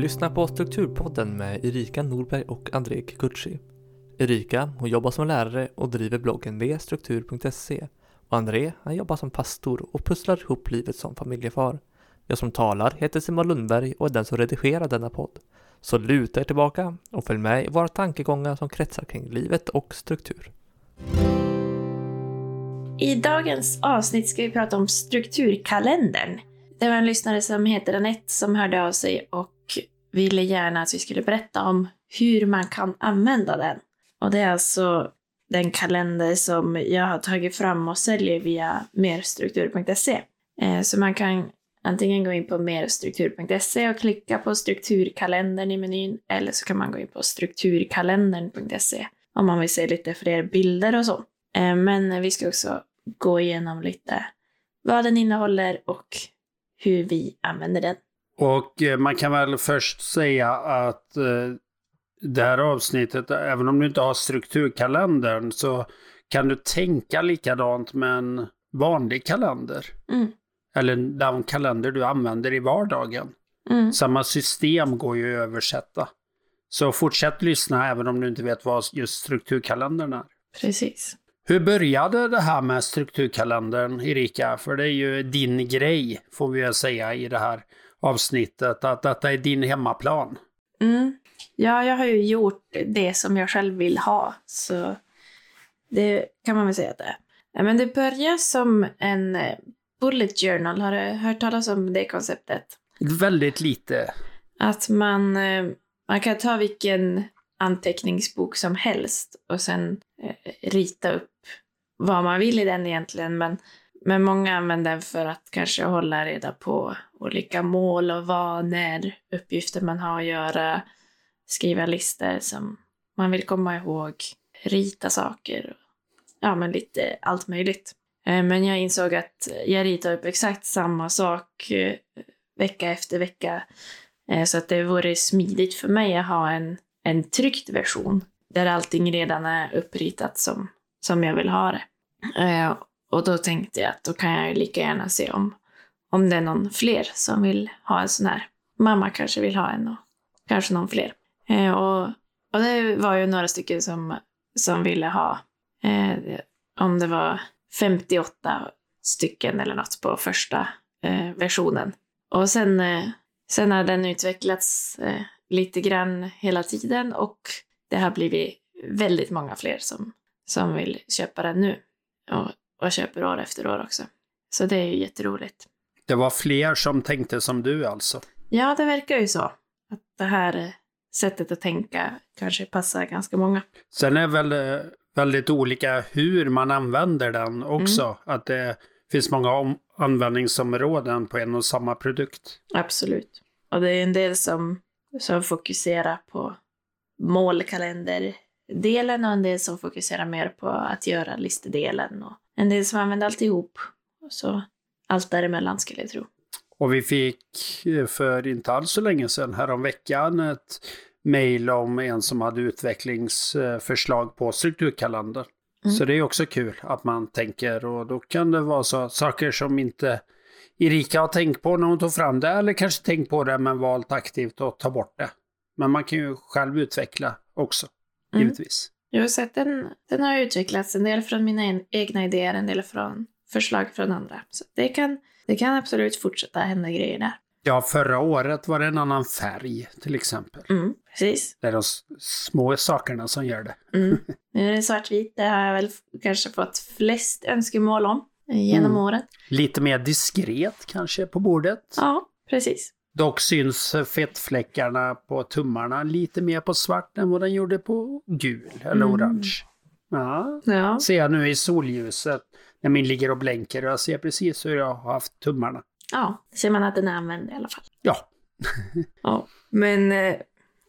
lyssnar på Strukturpodden med Erika Norberg och André Kikuchi. Erika, hon jobbar som lärare och driver bloggen vstruktur.se och André, han jobbar som pastor och pusslar ihop livet som familjefar. Jag som talar heter Simon Lundberg och är den som redigerar denna podd. Så luta er tillbaka och följ med i våra tankegångar som kretsar kring livet och struktur. I dagens avsnitt ska vi prata om strukturkalendern. Det var en lyssnare som heter Anette som hörde av sig och ville gärna att vi skulle berätta om hur man kan använda den. Och det är alltså den kalender som jag har tagit fram och säljer via merstruktur.se. Eh, så man kan antingen gå in på merstruktur.se och klicka på strukturkalendern i menyn eller så kan man gå in på strukturkalendern.se om man vill se lite fler bilder och så. Eh, men vi ska också gå igenom lite vad den innehåller och hur vi använder den. Och eh, man kan väl först säga att eh, det här avsnittet, även om du inte har strukturkalendern, så kan du tänka likadant med en vanlig kalender. Mm. Eller den kalender du använder i vardagen. Mm. Samma system går ju att översätta. Så fortsätt lyssna även om du inte vet vad just strukturkalendern är. Precis. Hur började det här med strukturkalendern, Erika? För det är ju din grej, får vi säga i det här avsnittet, att detta är din hemmaplan. Mm. Ja, jag har ju gjort det som jag själv vill ha, så det kan man väl säga att det är. Men det börjar som en eh, bullet journal. Har du hört talas om det konceptet? Väldigt lite. Att man, eh, man kan ta vilken anteckningsbok som helst och sen eh, rita upp vad man vill i den egentligen. Men, men många använder den för att kanske hålla reda på olika mål och vanor, uppgifter man har att göra, skriva listor som man vill komma ihåg, rita saker. Ja, men lite allt möjligt. Eh, men jag insåg att jag ritar upp exakt samma sak eh, vecka efter vecka. Eh, så att det vore smidigt för mig att ha en, en tryckt version där allting redan är uppritat som, som jag vill ha det. Och då tänkte jag att då kan jag ju lika gärna se om, om det är någon fler som vill ha en sån här. Mamma kanske vill ha en och kanske någon fler. Eh, Och, och det var ju några stycken som, som ville ha, eh, om det var 58 stycken eller något på första eh, versionen. Och sen, eh, sen har den utvecklats eh, lite grann hela tiden och det har blivit väldigt många fler som, som vill köpa den nu. Och, och köper år efter år också. Så det är ju jätteroligt. Det var fler som tänkte som du alltså. Ja, det verkar ju så. Att det här eh, sättet att tänka kanske passar ganska många. Sen är väl eh, väldigt olika hur man använder den också. Att det finns många om- användningsområden på en och samma produkt. Absolut. Och det är en del som, som fokuserar på målkalenderdelen och en del som fokuserar mer på att göra listedelen och en del som använder alltihop. Så allt däremellan skulle jag tro. Och vi fick eh, för inte alls så länge sedan, häromveckan, ett mejl om en som hade utvecklingsförslag på strukturkalender. Mm. Så det är också kul att man tänker och då kan det vara så saker som inte Erika har tänkt på när hon tog fram det eller kanske tänkt på det men valt aktivt att ta bort det. Men man kan ju själv utveckla också, Mm. givetvis. Jag har sett den, den har utvecklats en del från mina egna idéer, en del från förslag från andra. Så det kan, det kan absolut fortsätta hända grejer där. Ja, förra året var det en annan färg till exempel. Mm, precis. Det är de små sakerna som gör det. Mm. Nu är det svartvit. Det har jag väl kanske fått flest önskemål om eh, genom Mm. åren. Lite mer diskret kanske på bordet. Ja, precis. Dock syns fettfläckarna på tummarna lite mer på svart än vad den gjorde på gul eller Mm. orange. Ja, Ja. ser jag nu i solljuset när min ligger och blänker och jag ser precis hur jag har haft tummarna. Ja, ser man att den är använd i alla fall. Ja, Ja. Men eh,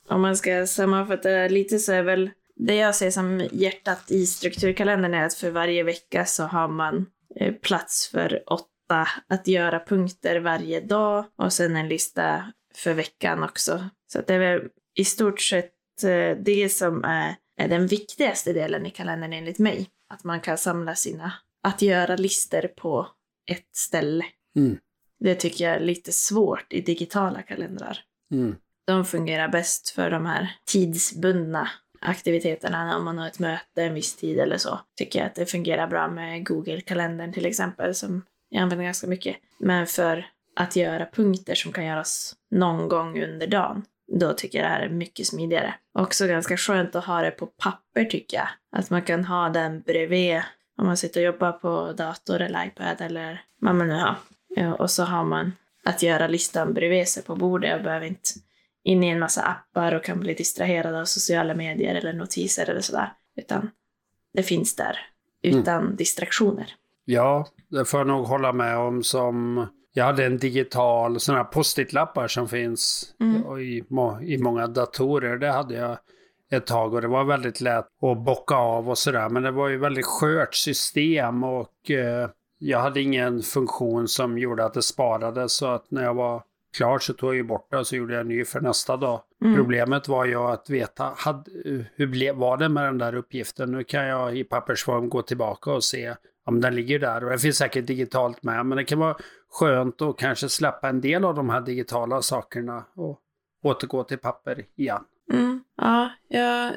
om man ska sammanfatta lite så är väl det jag ser som hjärtat i strukturkalendern är att för varje vecka så har man eh, plats för åtta att göra punkter varje dag och sen en lista för veckan också. Så att det är väl i stort sett eh, det som är, är den viktigaste delen i kalendern enligt mig. Att man kan samla sina att göra-listor på ett ställe. Mm. Det tycker jag är lite svårt i digitala kalendrar. mm. de fungerar bäst för de här tidsbundna aktiviteterna. Om man har ett möte en viss tid eller så. Tycker jag att det fungerar bra med Google-kalendern till exempel som jag använder ganska mycket. Men för att göra punkter som kan göras någon gång under dagen, då tycker jag det här är mycket smidigare. Också ganska skönt att ha det på papper tycker jag. Att man kan ha den bredvid om man sitter och jobbar på dator eller iPad eller vad man nu har. Ja, och så har man att göra-listan bredvid sig på bordet och behöver inte in i en massa appar och kan bli distraherad av sociala medier eller notiser eller sådär. Utan det finns där utan mm. distraktioner. Ja, det får jag nog hålla med om som jag hade en digital sån här post-it-lappar som finns mm. i, i många datorer. Det hade jag ett tag och det var väldigt lätt att bocka av och sådär. Men det var ju väldigt skört system och eh, jag hade ingen funktion som gjorde att det sparades. Så att när jag var klar så tog jag ju bort det och så gjorde jag en ny för nästa dag. Mm. Problemet var ju att veta hade, hur blev, var det med den där uppgiften. Nu kan jag i pappersform gå tillbaka och se om den ligger där. Och det finns säkert digitalt med. Men det kan vara skönt att kanske släppa en del av de här digitala sakerna och återgå till papper igen. Mm, ja, jag,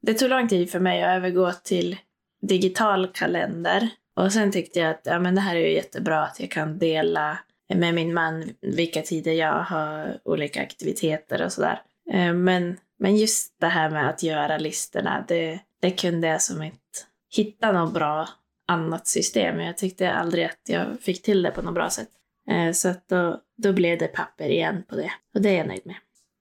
det tog lång tid för mig att övergå till digital kalender. Och sen tyckte jag att ja, men det här är ju jättebra att jag kan dela med min man vilka tider jag har olika aktiviteter och sådär. Eh, men, men just det här med att göra listorna, det, det kunde jag som inte hitta något bra annat system. Jag tyckte aldrig att jag fick till det på något bra sätt. Eh, så att då, då blev det papper igen på det. Och det är jag nöjd med.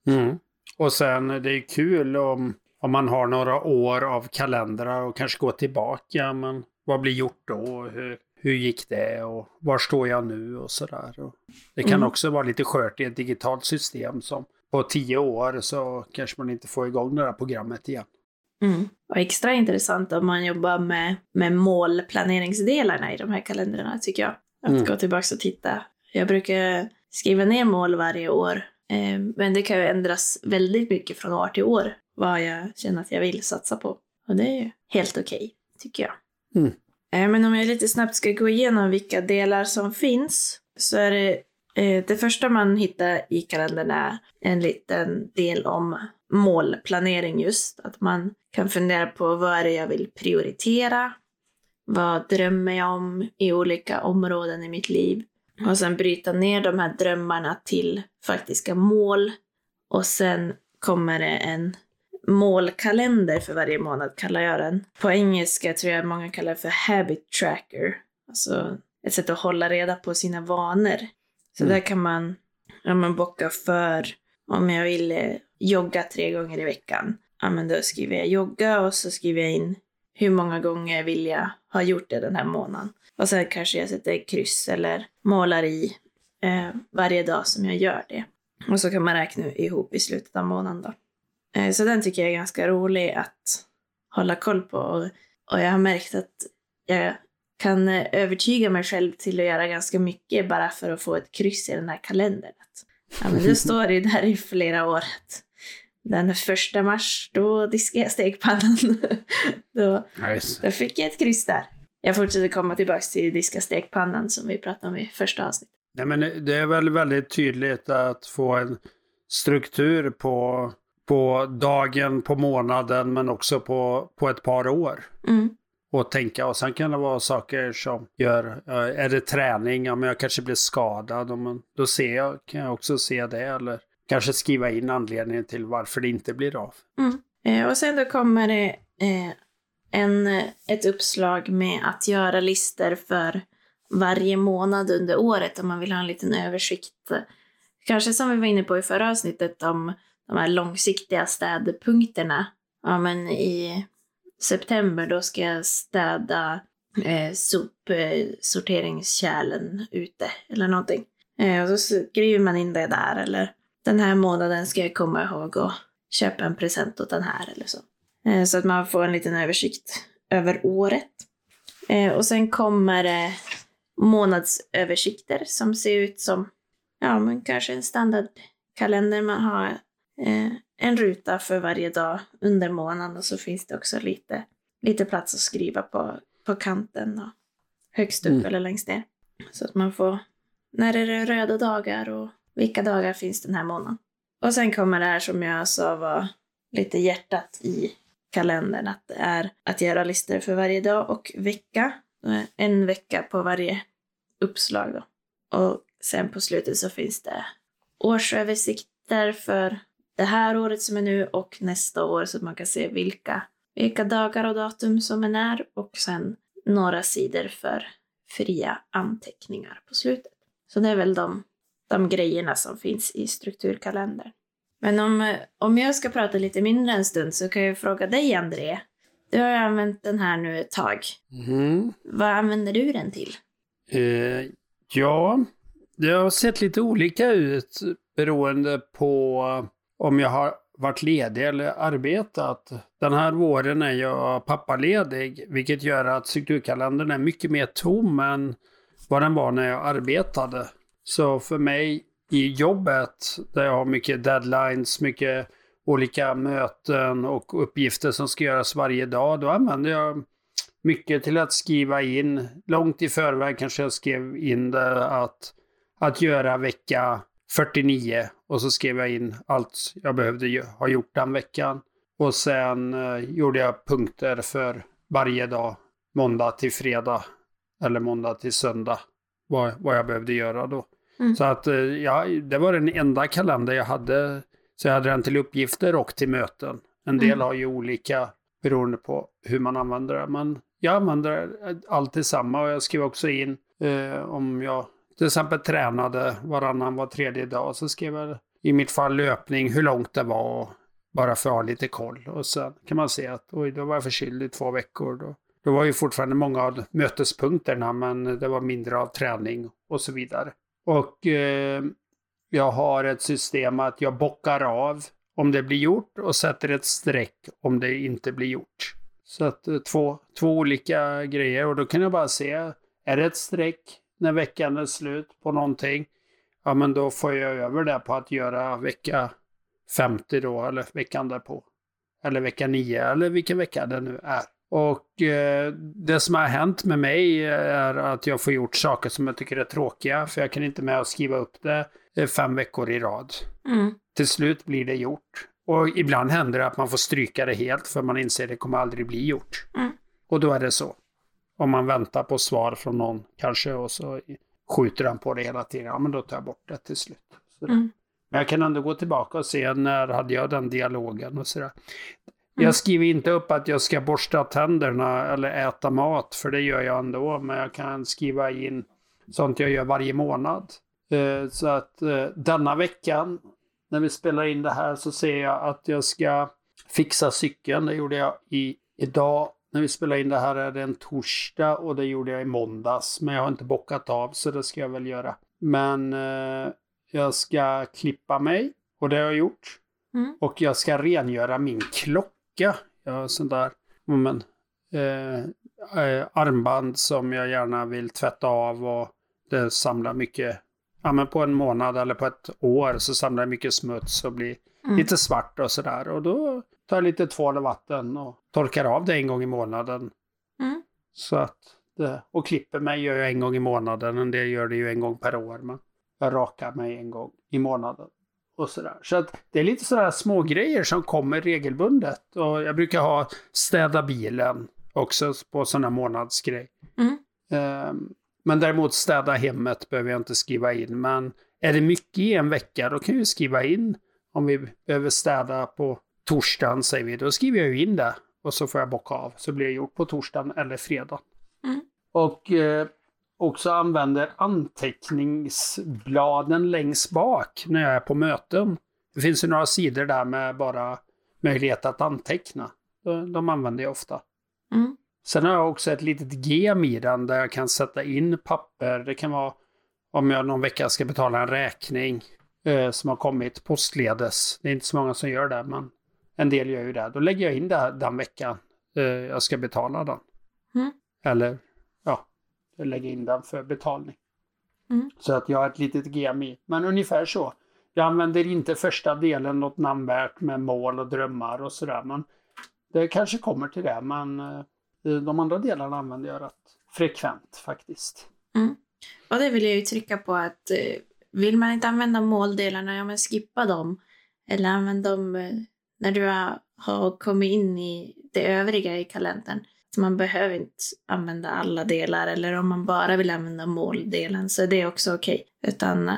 Mm. Och sen det är kul om, om man har några år av kalendrar och kanske går tillbaka. Men vad blir gjort då? Hur, hur gick det och var står jag nu och sådär. Det kan mm. också vara lite skört i ett digitalt system som på tio år så kanske man inte får igång det där programmet igen. Mm. Och extra intressant om man jobbar med, med målplaneringsdelarna i de här kalendrarna tycker jag. Att mm. gå tillbaka och titta. Jag brukar skriva ner mål varje år. Eh, men det kan ju ändras väldigt mycket från år till år. Vad jag känner att jag vill satsa på. Och det är ju helt okej, okay, tycker jag. Mm. Eh, men om jag lite snabbt ska gå igenom vilka delar som finns så är det eh, det första man hittar i kalendern är en liten del om målplanering just. Att man kan fundera på vad är det jag vill prioritera? Vad drömmer jag om i olika områden i mitt liv? Och sen bryta ner de här drömmarna till faktiska mål. Och sen kommer det en målkalender för varje månad kallar jag den. På engelska tror jag många kallar det för habit tracker. Alltså ett sätt att hålla reda på sina vanor. Så mm. där kan man, ja, man bocka för om jag vill eh, jogga tre gånger i veckan. Ja, men då skriver jag jogga och så skriver jag in hur många gånger vill jag ha gjort det den här månaden. Och sen kanske jag sätter kryss eller målar i eh, varje dag som jag gör det. Och så kan man räkna ihop i slutet av månaden då. Eh, så den tycker jag är ganska rolig att hålla koll på. Och jag har märkt att jag kan eh, övertyga mig själv till att göra ganska mycket bara för att få ett kryss i den här kalendern. Ja, men det står ju där i flera år att den första mars, då diskade jag stekpannan. då, nice. då fick jag ett kryss där. Jag fortsätter komma tillbaka till diska stekpannan som vi pratade om i första avsnittet. Nej, men det är väl väldigt tydligt att få en struktur på på dagen, på månaden men också på, på ett par år. Mm. Och tänka, och sen kan det vara saker som gör, är det träning, ja men jag kanske blir skadad, och man, då ser jag, kan jag också se det eller kanske skriva in anledningen till varför det inte blir av. Mm. Eh, och sen då kommer det eh, en, ett uppslag med att göra listor för varje månad under året om man vill ha en liten översikt. Kanske som vi var inne på i förra avsnittet om de här långsiktiga städpunkterna. Ja, men i september då ska jag städa eh, sopsorteringskärlen eh, ute eller någonting. Eh, och så skriver man in det där eller den här månaden ska jag komma ihåg att köpa en present åt den här eller så. Eh, så att man får en liten översikt över året. Eh, och sen kommer det månadsöversikter som ser ut som ja, men kanske en standardkalender man har eh, en ruta för varje dag under månaden och så finns det också lite, lite plats att skriva på, på kanten och högst upp mm. eller längst ner. Så att man får, när är det röda dagar och vilka dagar finns den här månaden? Och sen kommer det här som jag sa var lite hjärtat i kalendern, att det är att göra listor för varje dag och vecka. En vecka på varje uppslag då. Och sen på slutet så finns det årsöversikter för det här året som är nu och nästa år så att man kan se vilka, vilka dagar och datum som är när och sen några sidor för fria anteckningar på slutet. Så det är väl de, de grejerna som finns i strukturkalendern. Men om, om jag ska prata lite mindre en stund så kan jag fråga dig, André. Du har ju använt den här nu ett tag. Mm. Vad använder du den till? Eh, ja, det har sett lite olika ut beroende på om jag har varit ledig eller arbetat. Den här våren är jag pappaledig, vilket gör att strukturkalendern är mycket mer tom än vad den var när jag arbetade. Så för mig i jobbet, där jag har mycket deadlines, mycket olika möten och uppgifter som ska göras varje dag, då använder jag mycket till att skriva in, långt i förväg kanske jag skrev in det att, att göra vecka 49 och så skrev jag in allt jag behövde ha gjort den veckan. Och sen eh, gjorde jag punkter för varje dag, måndag till fredag eller måndag till söndag, vad, vad jag behövde göra då. Mm. Så att eh, ja, det var den enda kalender jag hade. Så jag hade den till uppgifter och till möten. En del mm. har ju olika beroende på hur man använder det. Men jag använder alltid samma och jag skrev också in eh, om jag till exempel tränade varannan, var tredje dag. Så skrev jag i mitt fall löpning, hur långt det var. Bara för att ha lite koll. Och sen kan man se att oj, då var jag förkyld i två veckor. Då, då var ju fortfarande många av mötespunkterna, men det var mindre av träning och så vidare. Och eh, jag har ett system att jag bockar av om det blir gjort och sätter ett streck om det inte blir gjort. Så att eh, två, två olika grejer och då kan jag bara se, är det ett streck när veckan är slut på någonting, ja men då får jag över det på att göra vecka 50 då, eller veckan därpå. Eller vecka 9, eller vilken vecka det nu är. Och eh, det som har hänt med mig är att jag får gjort saker som jag tycker är tråkiga, för jag kan inte med att skriva upp det eh, fem veckor i rad. Mm. Till slut blir det gjort. Och ibland händer det att man får stryka det helt för man inser att det kommer aldrig bli gjort. Mm. Och då är det så. Om man väntar på svar från någon kanske och så skjuter han på det hela tiden, ja men då tar jag bort det till slut. Mm. Men jag kan ändå gå tillbaka och se när hade jag den dialogen och sådär. Jag mm. skriver inte upp att jag ska borsta tänderna eller äta mat, för det gör jag ändå. Men jag kan skriva in sånt jag gör varje månad. Eh, så att eh, denna veckan, när vi spelar in det här, så ser jag att jag ska fixa cykeln. Det gjorde jag i, idag. När vi spelar in det här är det en torsdag och det gjorde jag i måndags. Men jag har inte bockat av, så det ska jag väl göra. Men eh, jag ska klippa mig och det har jag gjort. Mm. Och jag ska rengöra min klocka klocka. Jag har sånt där men, eh, eh, armband som jag gärna vill tvätta av och det samlar mycket. Ja, men på en månad eller på ett år så samlar det mycket smuts och blir mm. lite svart och sådär. Och då tar jag lite tvål och vatten och torkar av det en gång i månaden. Mm. Så att det, och klipper mig gör jag en gång i månaden. En del gör det ju en gång per år. Men jag rakar mig en gång i månaden och sådär. Så att det är lite sådana små grejer som kommer regelbundet. Och jag brukar ha städa bilen också på sådana månadsgrej. Mm. Um, men däremot städa hemmet behöver jag inte skriva in. Men är det mycket i en vecka då kan jag skriva in om vi behöver städa på torsdagen säger vi. Då skriver jag ju in det och så får jag bocka av. Så blir det gjort på torsdagen eller fredag. Mm. Och eh, också använder anteckningsbladen längst bak när jag är på möten. Det finns ju några sidor där med bara möjlighet att anteckna. De använder jag ofta. Mm. Sen har jag också ett litet gem i den där jag kan sätta in papper. Det kan vara om jag någon vecka ska betala en räkning eh, som har kommit postledes. Det är inte så många som gör det, men en del gör ju det. Då lägger jag in det den veckan eh, jag ska betala den. Mm. Eller lägga in den för betalning. Mm. Så att jag har ett litet GMI. Men ungefär så. Jag använder inte första delen något namnvärt med mål och drömmar och sådär. Men det kanske kommer till det. Men eh, de andra delarna använder jag rätt frekvent faktiskt. Mm. Och det vill jag ju trycka på att eh, vill man inte använda måldelarna, ja men skippa dem. Eller använd dem eh, när du har, har kommit in i det övriga i kalendern. Så man behöver inte använda alla delar eller om man bara vill använda måldelen så är det också okej. Utan eh,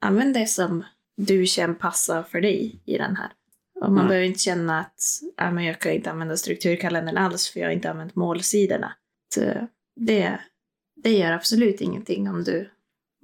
använd det som du känner passar för dig i den här. Och man Mm. behöver inte känna att ja, men jag kan inte använda strukturkalendern alls för jag har inte använt målsidorna. Så det, det gör absolut ingenting om du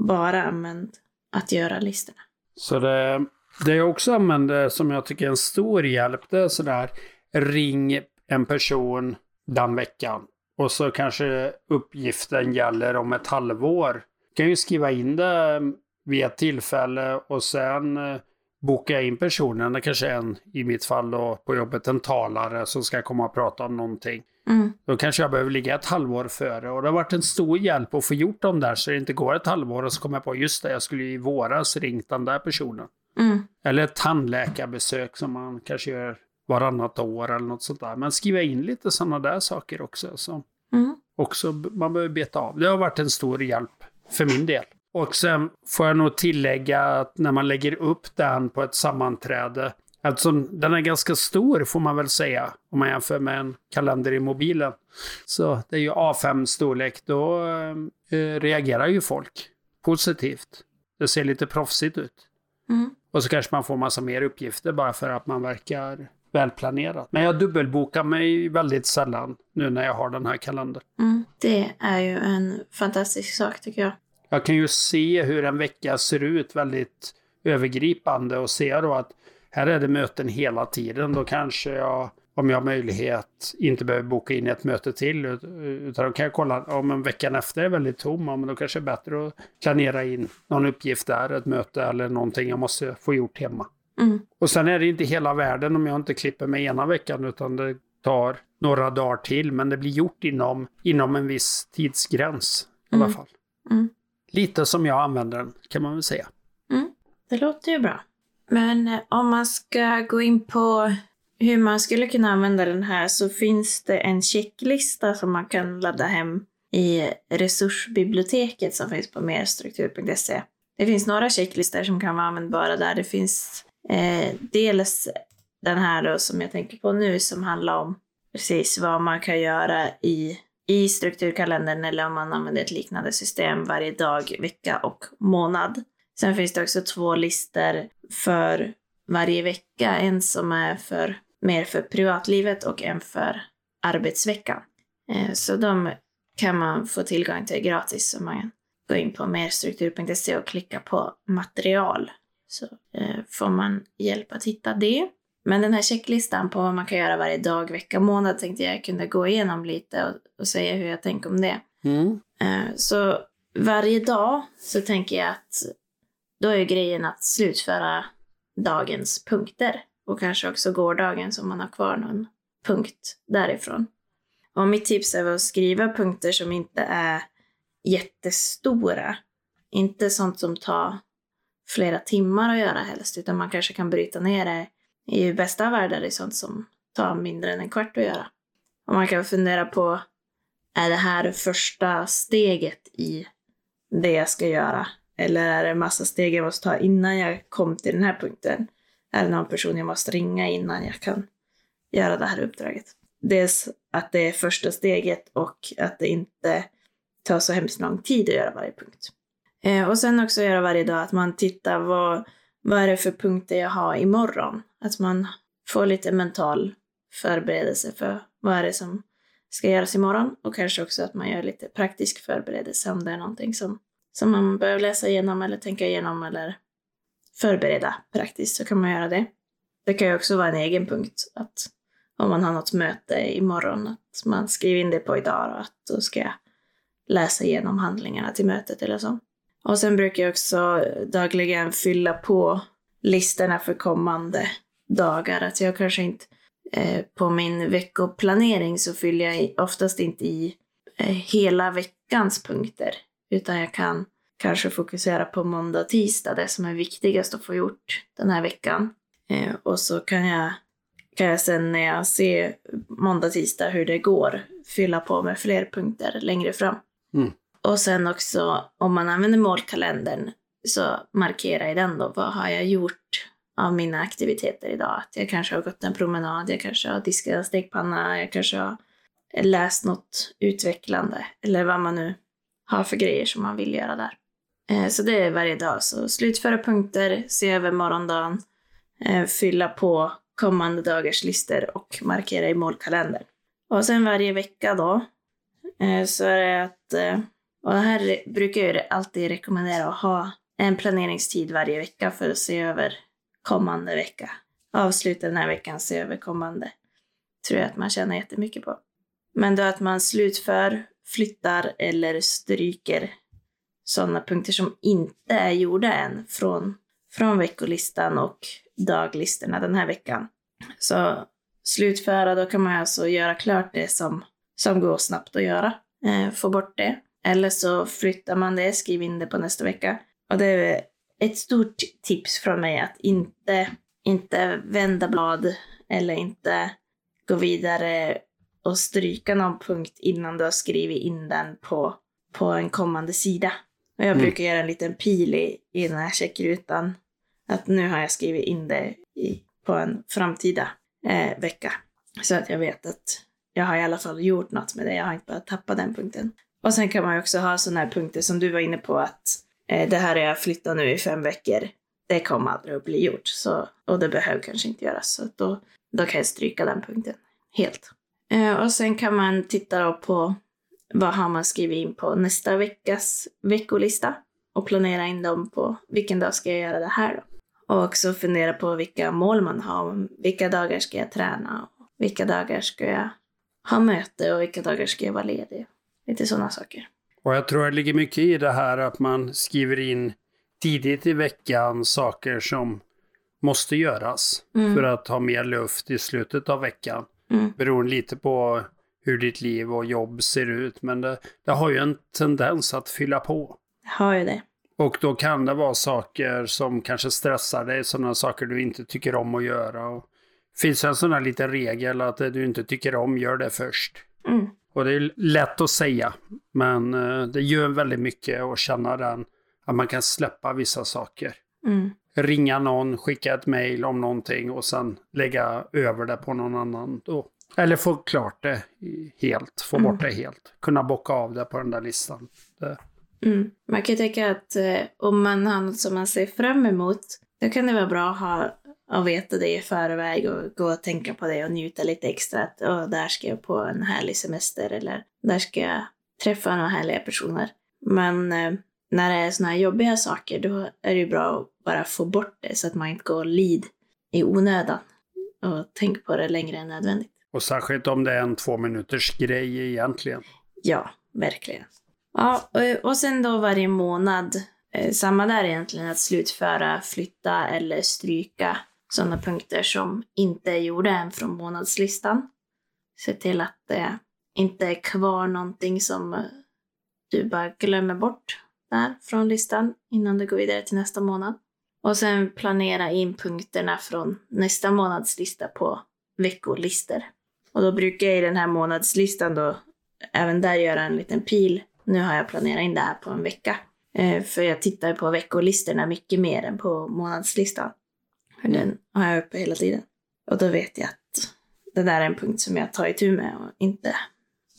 bara använder att göra listorna. Så det, det jag också använder som jag tycker är en stor hjälp, det är sådär ring en person den veckan. Och så kanske uppgiften gäller om ett halvår. Du kan ju skriva in det vid ett tillfälle och sen eh, boka in personen. Det kanske är en, i mitt fall då på jobbet, en talare som ska komma och prata om någonting. Mm. Då kanske jag behöver ligga ett halvår före. Och det har varit en stor hjälp att få gjort dem där så det inte går ett halvår och så kommer jag på just det, jag skulle ju i våras ringt den där personen. Mm. Eller ett tandläkarbesök som man kanske gör varannat år eller något sånt där. Men skriva in lite sådana där saker också. Så Mm. också man behöver beta av. Det har varit en stor hjälp för min del. Och sen får jag nog tillägga att när man lägger upp den på ett sammanträde, alltså den är ganska stor får man väl säga, om man jämför med en kalender i mobilen. Så det är ju A5-storlek, då eh, reagerar ju folk positivt. Det ser lite proffsigt ut. Mm. Och så kanske man får massa mer uppgifter bara för att man verkar välplanerad. Men jag dubbelbokar mig väldigt sällan nu när jag har den här kalendern. Mm. Det är ju en fantastisk sak tycker jag. Jag kan ju se hur en vecka ser ut väldigt övergripande och se då att här är det möten hela tiden. Då kanske jag, om jag har möjlighet, inte behöver boka in ett möte till. ut- Utan då kan jag kolla om en veckan efter är väldigt tom. Men då kanske det är bättre att planera in någon uppgift där, ett möte eller någonting jag måste få gjort hemma. Mm. Och sen är det inte hela världen om jag inte klipper mig ena veckan utan det tar några dagar till. Men det blir gjort inom, inom en viss tidsgräns i alla Mm. fall. Mm. Lite som jag använder den kan man väl säga. Det låter ju bra. Men eh, om man ska gå in på hur man skulle kunna använda den här så finns det en checklista som man kan ladda hem i resursbiblioteket som finns på merstruktur.se. Det finns några checklistor som kan vara användbara där. Det finns eh, dels den här då som jag tänker på nu som handlar om precis vad man kan göra i, i strukturkalendern eller om man använder ett liknande system varje dag, vecka och månad. Sen finns det också två listor för varje vecka. En som är för, mer för privatlivet och en för arbetsveckan. Eh, Så de kan man få tillgång till gratis om man går in på merstruktur.se och klickar på material. Så eh, får man hjälp att hitta det. Men den här checklistan på vad man kan göra varje dag, vecka, månad tänkte jag kunde gå igenom lite och, och säga hur jag tänker om det. Eh, Så varje dag så tänker jag att då är grejen att slutföra dagens punkter och kanske också gårdagens om man har kvar någon punkt därifrån. Och mitt tips är att skriva punkter som inte är jättestora. Inte sånt som tar flera timmar att göra helst, utan man kanske kan bryta ner det i bästa av världar i sånt som tar mindre än en kvart att göra. Och man kan fundera på, är det här första steget i det jag ska göra? Eller är det en massa steg jag måste ta innan jag kom till den här punkten? Är det någon person jag måste ringa innan jag kan göra det här uppdraget? Dels att det är första steget och att det inte tar så hemskt lång tid att göra varje punkt. Eh, och sen också göra varje dag att man tittar vad, vad är det för punkter jag har imorgon? Att man får lite mental förberedelse för vad är det som ska göras imorgon och kanske också att man gör lite praktisk förberedelse om det är någonting som, som man behöver läsa igenom eller tänka igenom eller förbereda praktiskt så kan man göra det. Det kan ju också vara en egen punkt att om man har något möte imorgon att man skriver in det på idag och att då ska jag läsa igenom handlingarna till mötet eller så. Och sen brukar jag också dagligen fylla på listorna för kommande dagar. Att jag kanske inte eh, på min veckoplanering så fyller jag oftast inte i eh, hela veckans punkter. Utan jag kan kanske fokusera på måndag och tisdag, det som är viktigast att få gjort den här veckan. Eh, och så kan jag, kan jag sen när jag ser måndag, tisdag hur det går fylla på med fler punkter längre fram. Mm. Och sen också om man använder målkalendern så markera i den då, vad har jag gjort av mina aktiviteter idag. Att jag kanske har gått en promenad, jag kanske har diskat en stekpanna, jag kanske har läst något utvecklande eller vad man nu har för grejer som man vill göra där. Eh, så det är varje dag. Så slutföra punkter, se över morgondagen, eh, fylla på kommande dagars listor och markera i målkalendern. Och sen varje vecka då eh, så är det att, och här brukar jag alltid rekommendera att ha en planeringstid varje vecka för att se över kommande vecka. Avsluta den här veckan, se över kommande. Tror jag att man tjänar jättemycket på. Men då att man slutför, flyttar eller stryker sådana punkter som inte är gjorda än från, från veckolistan och daglistorna den här veckan. Så slutföra, då kan man alltså göra klart det som, som går snabbt att göra. Eh, få bort det. Eller så flyttar man det, skriver in det på nästa vecka. Och det är ett stort tips från mig att inte, inte vända blad eller inte gå vidare och stryka någon punkt innan du har skrivit in den på, på en kommande sida. Och jag mm. brukar göra en liten pil i, i den här checkrutan. Att nu har jag skrivit in det i, på en framtida eh, vecka. Så att jag vet att jag har i alla fall gjort något med det. Jag har inte bara tappat den punkten. Och sen kan man ju också ha sådana här punkter som du var inne på att eh, det här har jag flyttat nu i fem veckor. Det kommer aldrig att bli gjort. Så, och det behöver kanske inte göras. Så då, då kan jag stryka den punkten helt. Eh, och sen kan man titta då på vad har man skrivit in på nästa veckas veckolista och planera in dem på vilken dag ska jag göra det här då. Och också fundera på vilka mål man har. Vilka dagar ska jag träna? Vilka dagar ska jag ha möte och vilka dagar ska jag vara ledig? Lite sådana saker. Och jag tror det ligger mycket i det här att man skriver in tidigt i veckan saker som måste göras mm. för att ha mer luft i slutet av veckan. Mm. Beroende lite på hur ditt liv och jobb ser ut. Men det, det har ju en tendens att fylla på. Det har ju det. Och då kan det vara saker som kanske stressar dig, sådana saker du inte tycker om att göra. Och finns en sån här liten regel att det du inte tycker om, gör det först. Mm. Och det är lätt att säga, men eh, det gör väldigt mycket att känna den, att man kan släppa vissa saker. Mm. Ringa någon, skicka ett mail om någonting och sen lägga över det på någon annan. Då eller få klart det helt, få mm. bort det helt. Kunna bocka av det på den där listan. Mm. Man kan tänka att eh, om man har något som man ser fram emot, då kan det vara bra att ha och veta det i förväg och gå och tänka på det och njuta lite extra. Att oh, där ska jag på en härlig semester eller där ska jag träffa några härliga personer. Men eh, när det är såna här jobbiga saker, då är det ju bra att bara få bort det så att man inte går och lid i onödan och tänker på det längre än nödvändigt. Och särskilt om det är en två minuters grej egentligen. Ja, verkligen. Ja, och, sen då varje månad, eh, samma där egentligen, att slutföra, flytta eller stryka sådana punkter som inte är gjorda än från månadslistan. Se till att det inte är kvar någonting som eh, du bara glömmer bort där från listan innan du går vidare till nästa månad. Och sen planera in punkterna från nästa månads lista på veckolistor. Och då brukar jag i den här månadslistan då även där göra en liten pil. Nu har jag planerat in det här på en vecka. Eh, för jag tittar på veckolistorna mycket mer än på månadslistan. För den har jag uppe hela tiden. Och då vet jag att det där är en punkt som jag tar itu med och inte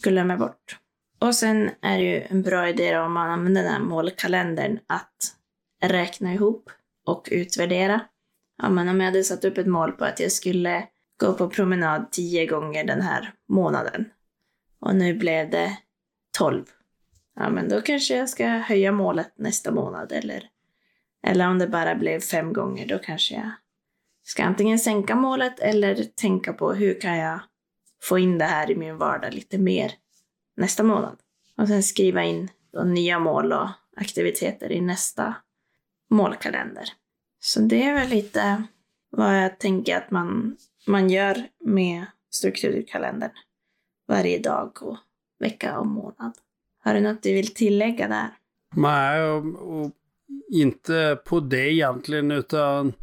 glömmer bort. Och sen är det ju en bra idé om man använder den här målkalendern att räkna ihop och utvärdera. Ja, men om jag hade satt upp ett mål på att jag skulle gå på promenad tio gånger den här månaden. Och nu blev det tolv. Ja, men då kanske jag ska höja målet nästa månad eller, eller om det bara blev fem gånger, då kanske jag ska antingen sänka målet eller tänka på hur kan jag få in det här i min vardag lite mer nästa månad. Och sen skriva in nya mål och aktiviteter i nästa målkalender. Så det är väl lite vad jag tänker att man man gör med strukturkalendern varje dag och vecka och månad. Har du något du vill tillägga där? Nej, och, och inte på det egentligen, utan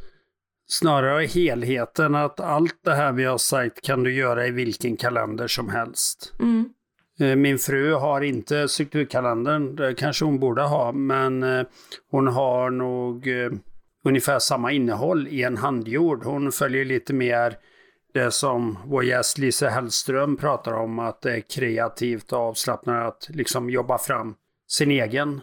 snarare helheten att allt det här vi har sagt kan du göra i vilken kalender som helst. Mm. Eh, min fru har inte strukturkalendern, det kanske hon borde ha, men eh, hon har nog eh, ungefär samma innehåll i en handgjord. Hon följer lite mer det som vår gäst Lise Hellström pratar om, att det är kreativt och avslappnat att liksom jobba fram sin egen.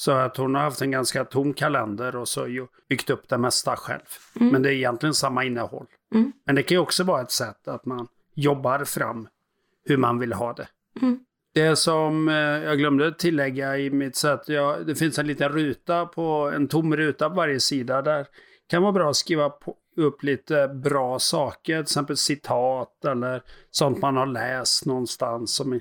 Så att hon har haft en ganska tom kalender och så byggt upp det mesta själv. Mm. Men det är egentligen samma innehåll. Mm. Men det kan ju också vara ett sätt att man jobbar fram hur man vill ha det. Mm. Det som eh, jag glömde tillägga i mitt sätt, ja, det finns en liten ruta på en tom ruta på varje sida där kan vara bra att skriva på, upp lite bra saker, till exempel citat eller sånt man har läst någonstans som i,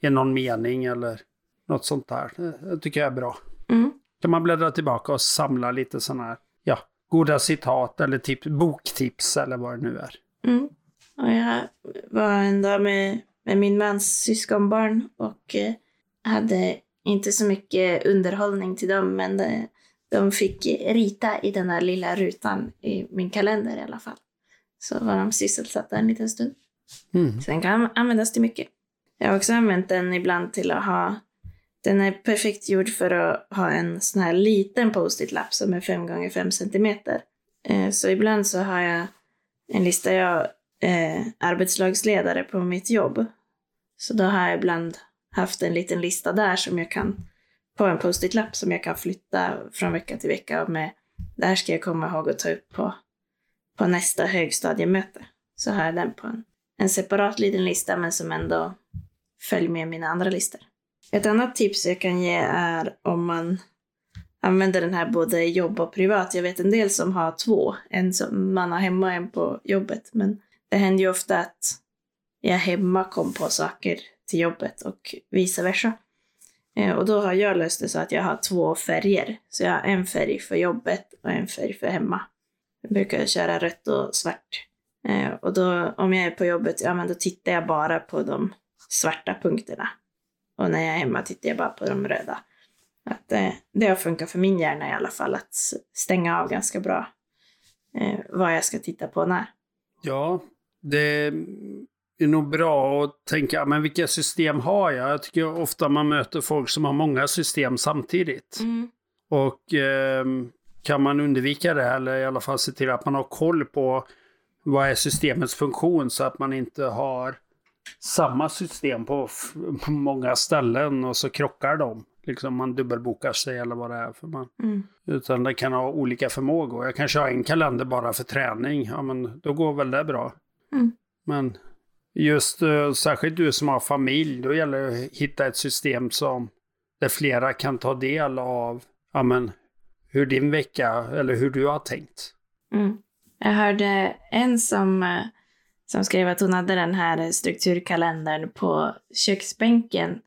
i någon mening eller något sånt där. Det, tycker jag är bra. Mm. Kan man bläddra tillbaka och samla lite sådana här, ja, goda citat eller tips, boktips eller vad det nu är. Mm. Och jag var en dag med, med min mans syskonbarn och eh, hade inte så mycket underhållning till dem, men de, de fick rita i den där lilla rutan i min kalender i alla fall. Så var de sysselsatta en liten stund. Mm. Så den kan användas till mycket. Jag har också använt den ibland till att ha den är perfekt gjord för att ha en sån här liten post-it-lapp som är 5 gånger 5 cm. Eh, så ibland så har jag en lista, jag är arbetslagsledare på mitt jobb. Så då har jag ibland haft en liten lista där som jag kan, på en post-it-lapp som jag kan flytta från vecka till vecka och med, det här ska jag komma ihåg att ta upp på, på nästa högstadiemöte. Så har jag den på en, en separat liten lista men som ändå följer med mina andra listor. Ett annat tips jag kan ge är om man använder den här både i jobb och privat. Jag vet en del som har två, en som man har hemma och en på jobbet. Men det händer ju ofta att jag hemma kom på saker till jobbet och vice versa. Eh, och då har jag löst det så att jag har två färger. Så jag har en färg för jobbet och en färg för hemma. Jag brukar köra rött och svart. Eh, och då, om jag är på jobbet, ja men då tittar jag bara på de svarta punkterna. Och när jag är hemma tittar jag bara på de röda. Att, eh, det har funkat för min hjärna i alla fall, att stänga av ganska bra eh, vad jag ska titta på när. Ja, det är nog bra att tänka, men vilka system har jag? Jag tycker ofta man möter folk som har många system samtidigt. Och ehm, kan man undvika det, eller i alla fall se till att man har koll på vad är systemets funktion så att man inte har samma system på, många ställen och så krockar de. Liksom man dubbelbokar sig eller vad det är för man. Mm. Utan det kan ha olika förmågor. Jag kanske har en kalender bara för träning. Ja, men då går väl det bra. Mm. Men just uh, särskilt du som har familj, då gäller det att hitta ett system som där flera kan ta del av ja, men, hur din vecka eller hur du har tänkt. Mm. Jag hörde en som, eh, som skrev att hon hade den här strukturkalendern på köksbänken.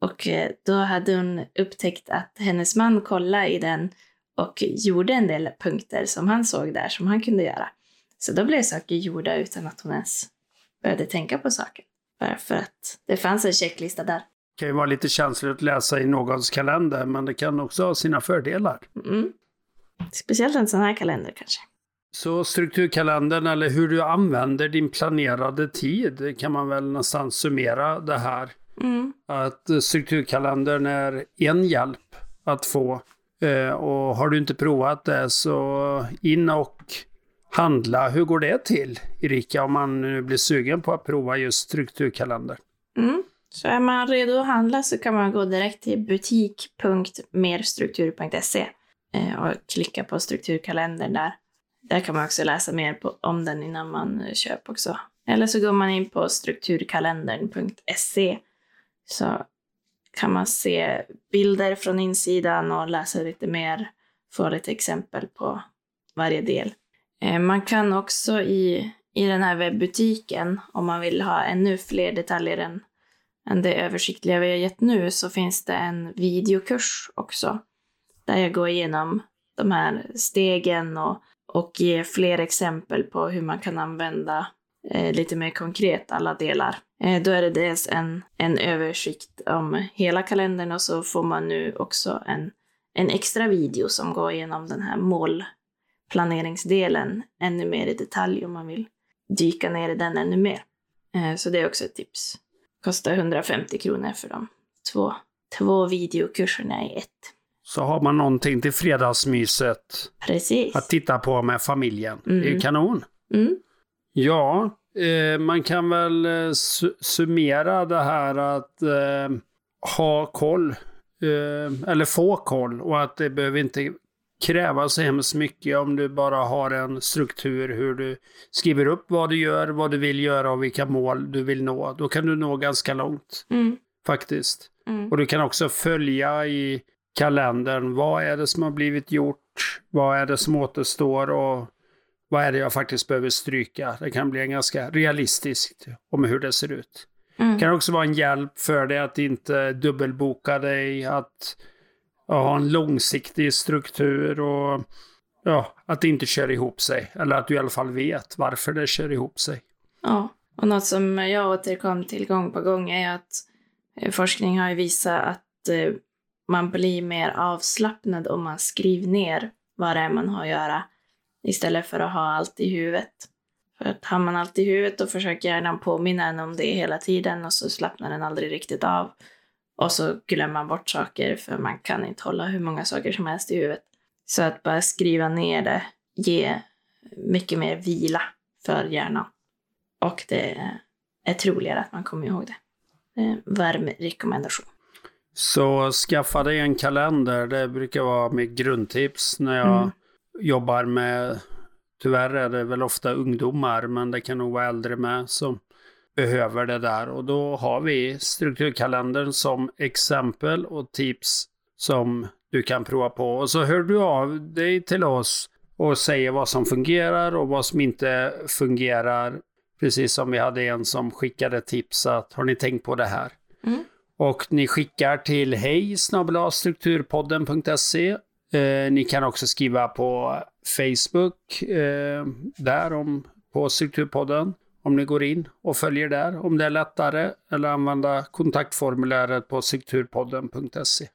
Och eh, då hade hon upptäckt att hennes man kollade i den och gjorde en del punkter som han såg där som han kunde göra. Så då blev saker gjorda utan att hon ens började tänka på saker. Bara för att det fanns en checklista där. Det kan ju vara lite känsligt att läsa i någons kalender, men det kan också ha sina fördelar. Mm. Speciellt en sån här kalender kanske. Så strukturkalendern eller hur du använder din planerade tid kan man väl nästan summera det här. Mm. Att strukturkalendern är en hjälp att få. Eh, Och har du inte provat det så in och handla. Hur går det till, Erika, om man nu blir sugen på att prova just strukturkalender? Mm. Så är man redo att handla så kan man gå direkt till butik.merstruktur.se eh, och klicka på strukturkalendern där. Där kan man också läsa mer på, om den innan man köper också. Eller så går man in på strukturkalendern.se så kan man se bilder från insidan och läsa lite mer, få lite exempel på varje del. Eh, man kan också i, i den här webbutiken, om man vill ha ännu fler detaljer än, än det översiktliga vi har gett nu, så finns det en videokurs också. Där jag går igenom de här stegen och, och ge fler exempel på hur man kan använda eh, lite mer konkret alla delar. Eh, då är det dels en, en översikt om hela kalendern och så får man nu också en, en extra video som går igenom den här målplaneringsdelen ännu mer i detalj om man vill dyka ner i den ännu mer. Eh, så det är också ett tips. Kostar 150 kronor för de två, två videokurserna i ett. Så har man någonting till fredagsmyset Precis. att titta på med familjen. Det är ju Mm. kanon. Mm. Ja, eh, man kan väl eh, su- summera det här att eh, ha koll, eh, eller få koll och att det behöver inte kräva så hemskt mycket om du bara har en struktur hur du skriver upp vad du gör, vad du vill göra och vilka mål du vill nå. Då kan du nå ganska långt Mm. faktiskt. Mm. Och du kan också följa i kalendern. Vad är det som har blivit gjort? Vad är det som återstår? Och vad är det jag faktiskt behöver stryka? Det kan bli en ganska realistiskt om hur det ser ut. Mm. Det kan också vara en hjälp för dig att inte dubbelboka dig, att ha en långsiktig struktur och ja, att det inte kör ihop sig. Eller att du i alla fall vet varför det kör ihop sig. Ja, och något som jag återkom till gång på gång är att eh, forskning har ju visat att eh, man blir mer avslappnad om man skriver ner vad det är man har att göra istället för att ha allt i huvudet. För att har man allt i huvudet då försöker hjärnan påminna en om det hela tiden och så slappnar den aldrig riktigt av. Och så glömmer man bort saker för man kan inte hålla hur många saker som helst i huvudet. Så att bara skriva ner det ger mycket mer vila för hjärnan. Och det är troligare att man kommer ihåg det. Varm rekommendation. Så skaffa dig en kalender. Det brukar vara mitt grundtips när jag Mm. jobbar med, tyvärr är det väl ofta ungdomar, men det kan nog vara äldre med som behöver det där. Och då har vi strukturkalendern som exempel och tips som du kan prova på. Och så hör du av dig till oss och säger vad som fungerar och vad som inte fungerar. Precis som vi hade en som skickade tips att har ni tänkt på det här? Mm. Och ni skickar till hej strukturpodden.se. Eh, ni kan också skriva på Facebook eh, där om, på Strukturpodden. Om ni går in och följer där om det är lättare. Eller använda kontaktformuläret på strukturpodden.se.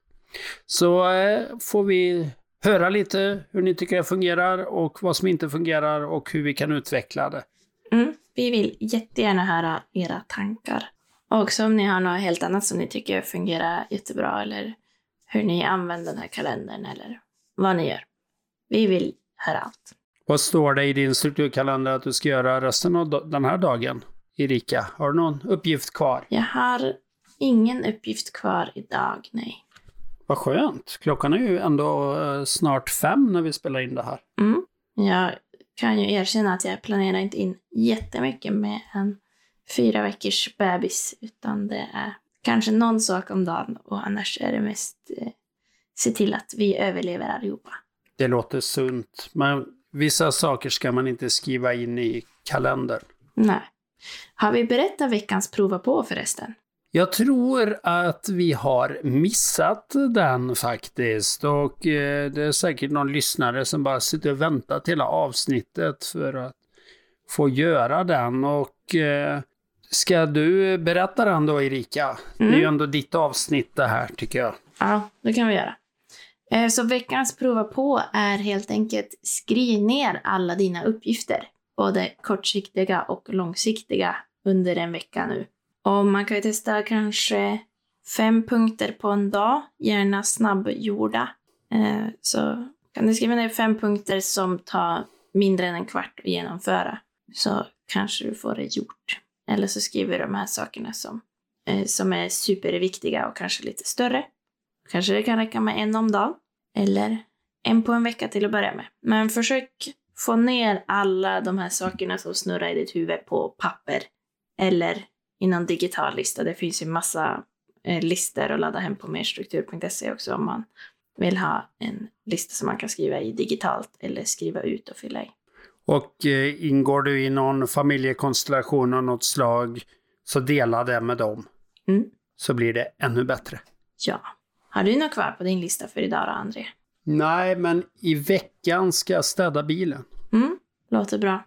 Så eh, får vi höra lite hur ni tycker det fungerar och vad som inte fungerar och hur vi kan utveckla det. Mm. Vi vill jättegärna höra era tankar. Och också om ni har något helt annat som ni tycker fungerar jättebra eller hur ni använder den här kalendern eller vad ni gör. Vi vill höra allt. Vad står det i din strukturkalender att du ska göra resten av den här dagen, Erika? Har du någon uppgift kvar? Jag har ingen uppgift kvar idag, nej. Vad skönt. Klockan är ju ändå eh, snart fem när vi spelar in det här. Mm. Jag kan ju erkänna att jag planerar inte in jättemycket med en fyra veckors bebis, utan det är kanske någon sak om dagen och annars är det mest eh, se till att vi överlever allihopa. Det låter sunt, men vissa saker ska man inte skriva in i kalendern. Nej. Har vi berättat veckans prova på förresten? Jag tror att vi har missat den faktiskt och eh, det är säkert någon lyssnare som bara sitter och väntar till hela avsnittet för att få göra den och eh, ska du berätta den då Erika? Det är ju Mm. ändå ditt avsnitt det här tycker jag. Ja, det kan vi göra. Eh, Så veckans prova på är helt enkelt skriv ner alla dina uppgifter, både kortsiktiga och långsiktiga, under en vecka nu. Och man kan ju testa kanske fem punkter på en dag, gärna snabbgjorda. Eh, Så kan du skriva ner fem punkter som tar mindre än en kvart att genomföra, så kanske du får det gjort. Eller så skriver du de här sakerna som, eh, som är superviktiga och kanske lite större. Kanske det kan räcka med en om dagen. Eller en på en vecka till att börja med. Men försök få ner alla de här sakerna som snurrar i ditt huvud på papper. Eller i någon digital lista. Det finns ju massa eh, listor att ladda hem på merstruktur.se också om man vill ha en lista som man kan skriva i digitalt eller skriva ut och fylla i. Och eh, ingår du i någon familjekonstellation av något slag så dela det med dem. Mm. Så blir det ännu bättre. Ja. Har du något kvar på din lista för idag då, André? Nej, men i veckan ska jag städa bilen. Mm, låter bra.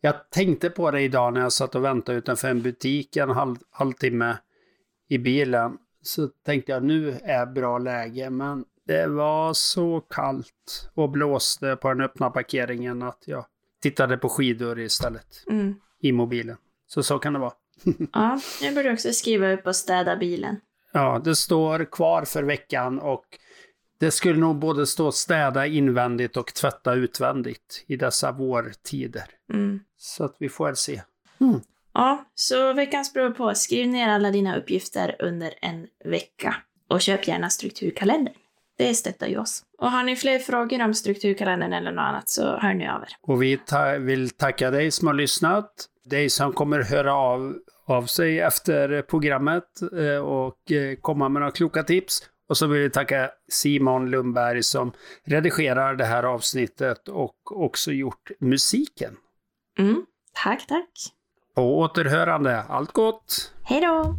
Jag tänkte på det idag när jag satt och väntade utanför en butik en halv, halvtimme i bilen. Så tänkte jag nu är bra läge, men det var så kallt och blåste på den öppna parkeringen att jag tittade på skidor istället Mm. i mobilen. Så så kan det vara. Ja, jag borde också skriva upp och städa bilen. Ja, det står kvar för veckan och det skulle nog både stå städa invändigt och tvätta utvändigt i dessa vårtider. Mm. Så att vi får se. Ja, så veckans prov på. Skriv ner alla dina uppgifter under en vecka. Och köp gärna strukturkalendern. Det stöttar ju oss. Och har ni fler frågor om strukturkalendern eller något annat så hör ni av er. Och vi ta vill tacka dig som har lyssnat. Dig som kommer höra av, av sig efter programmet eh, och eh, komma med några kloka tips. Och så vill vi tacka Simon Lundberg som redigerar det här avsnittet och också gjort musiken. Mm. Tack, tack. På återhörande. Allt gott! Hej då!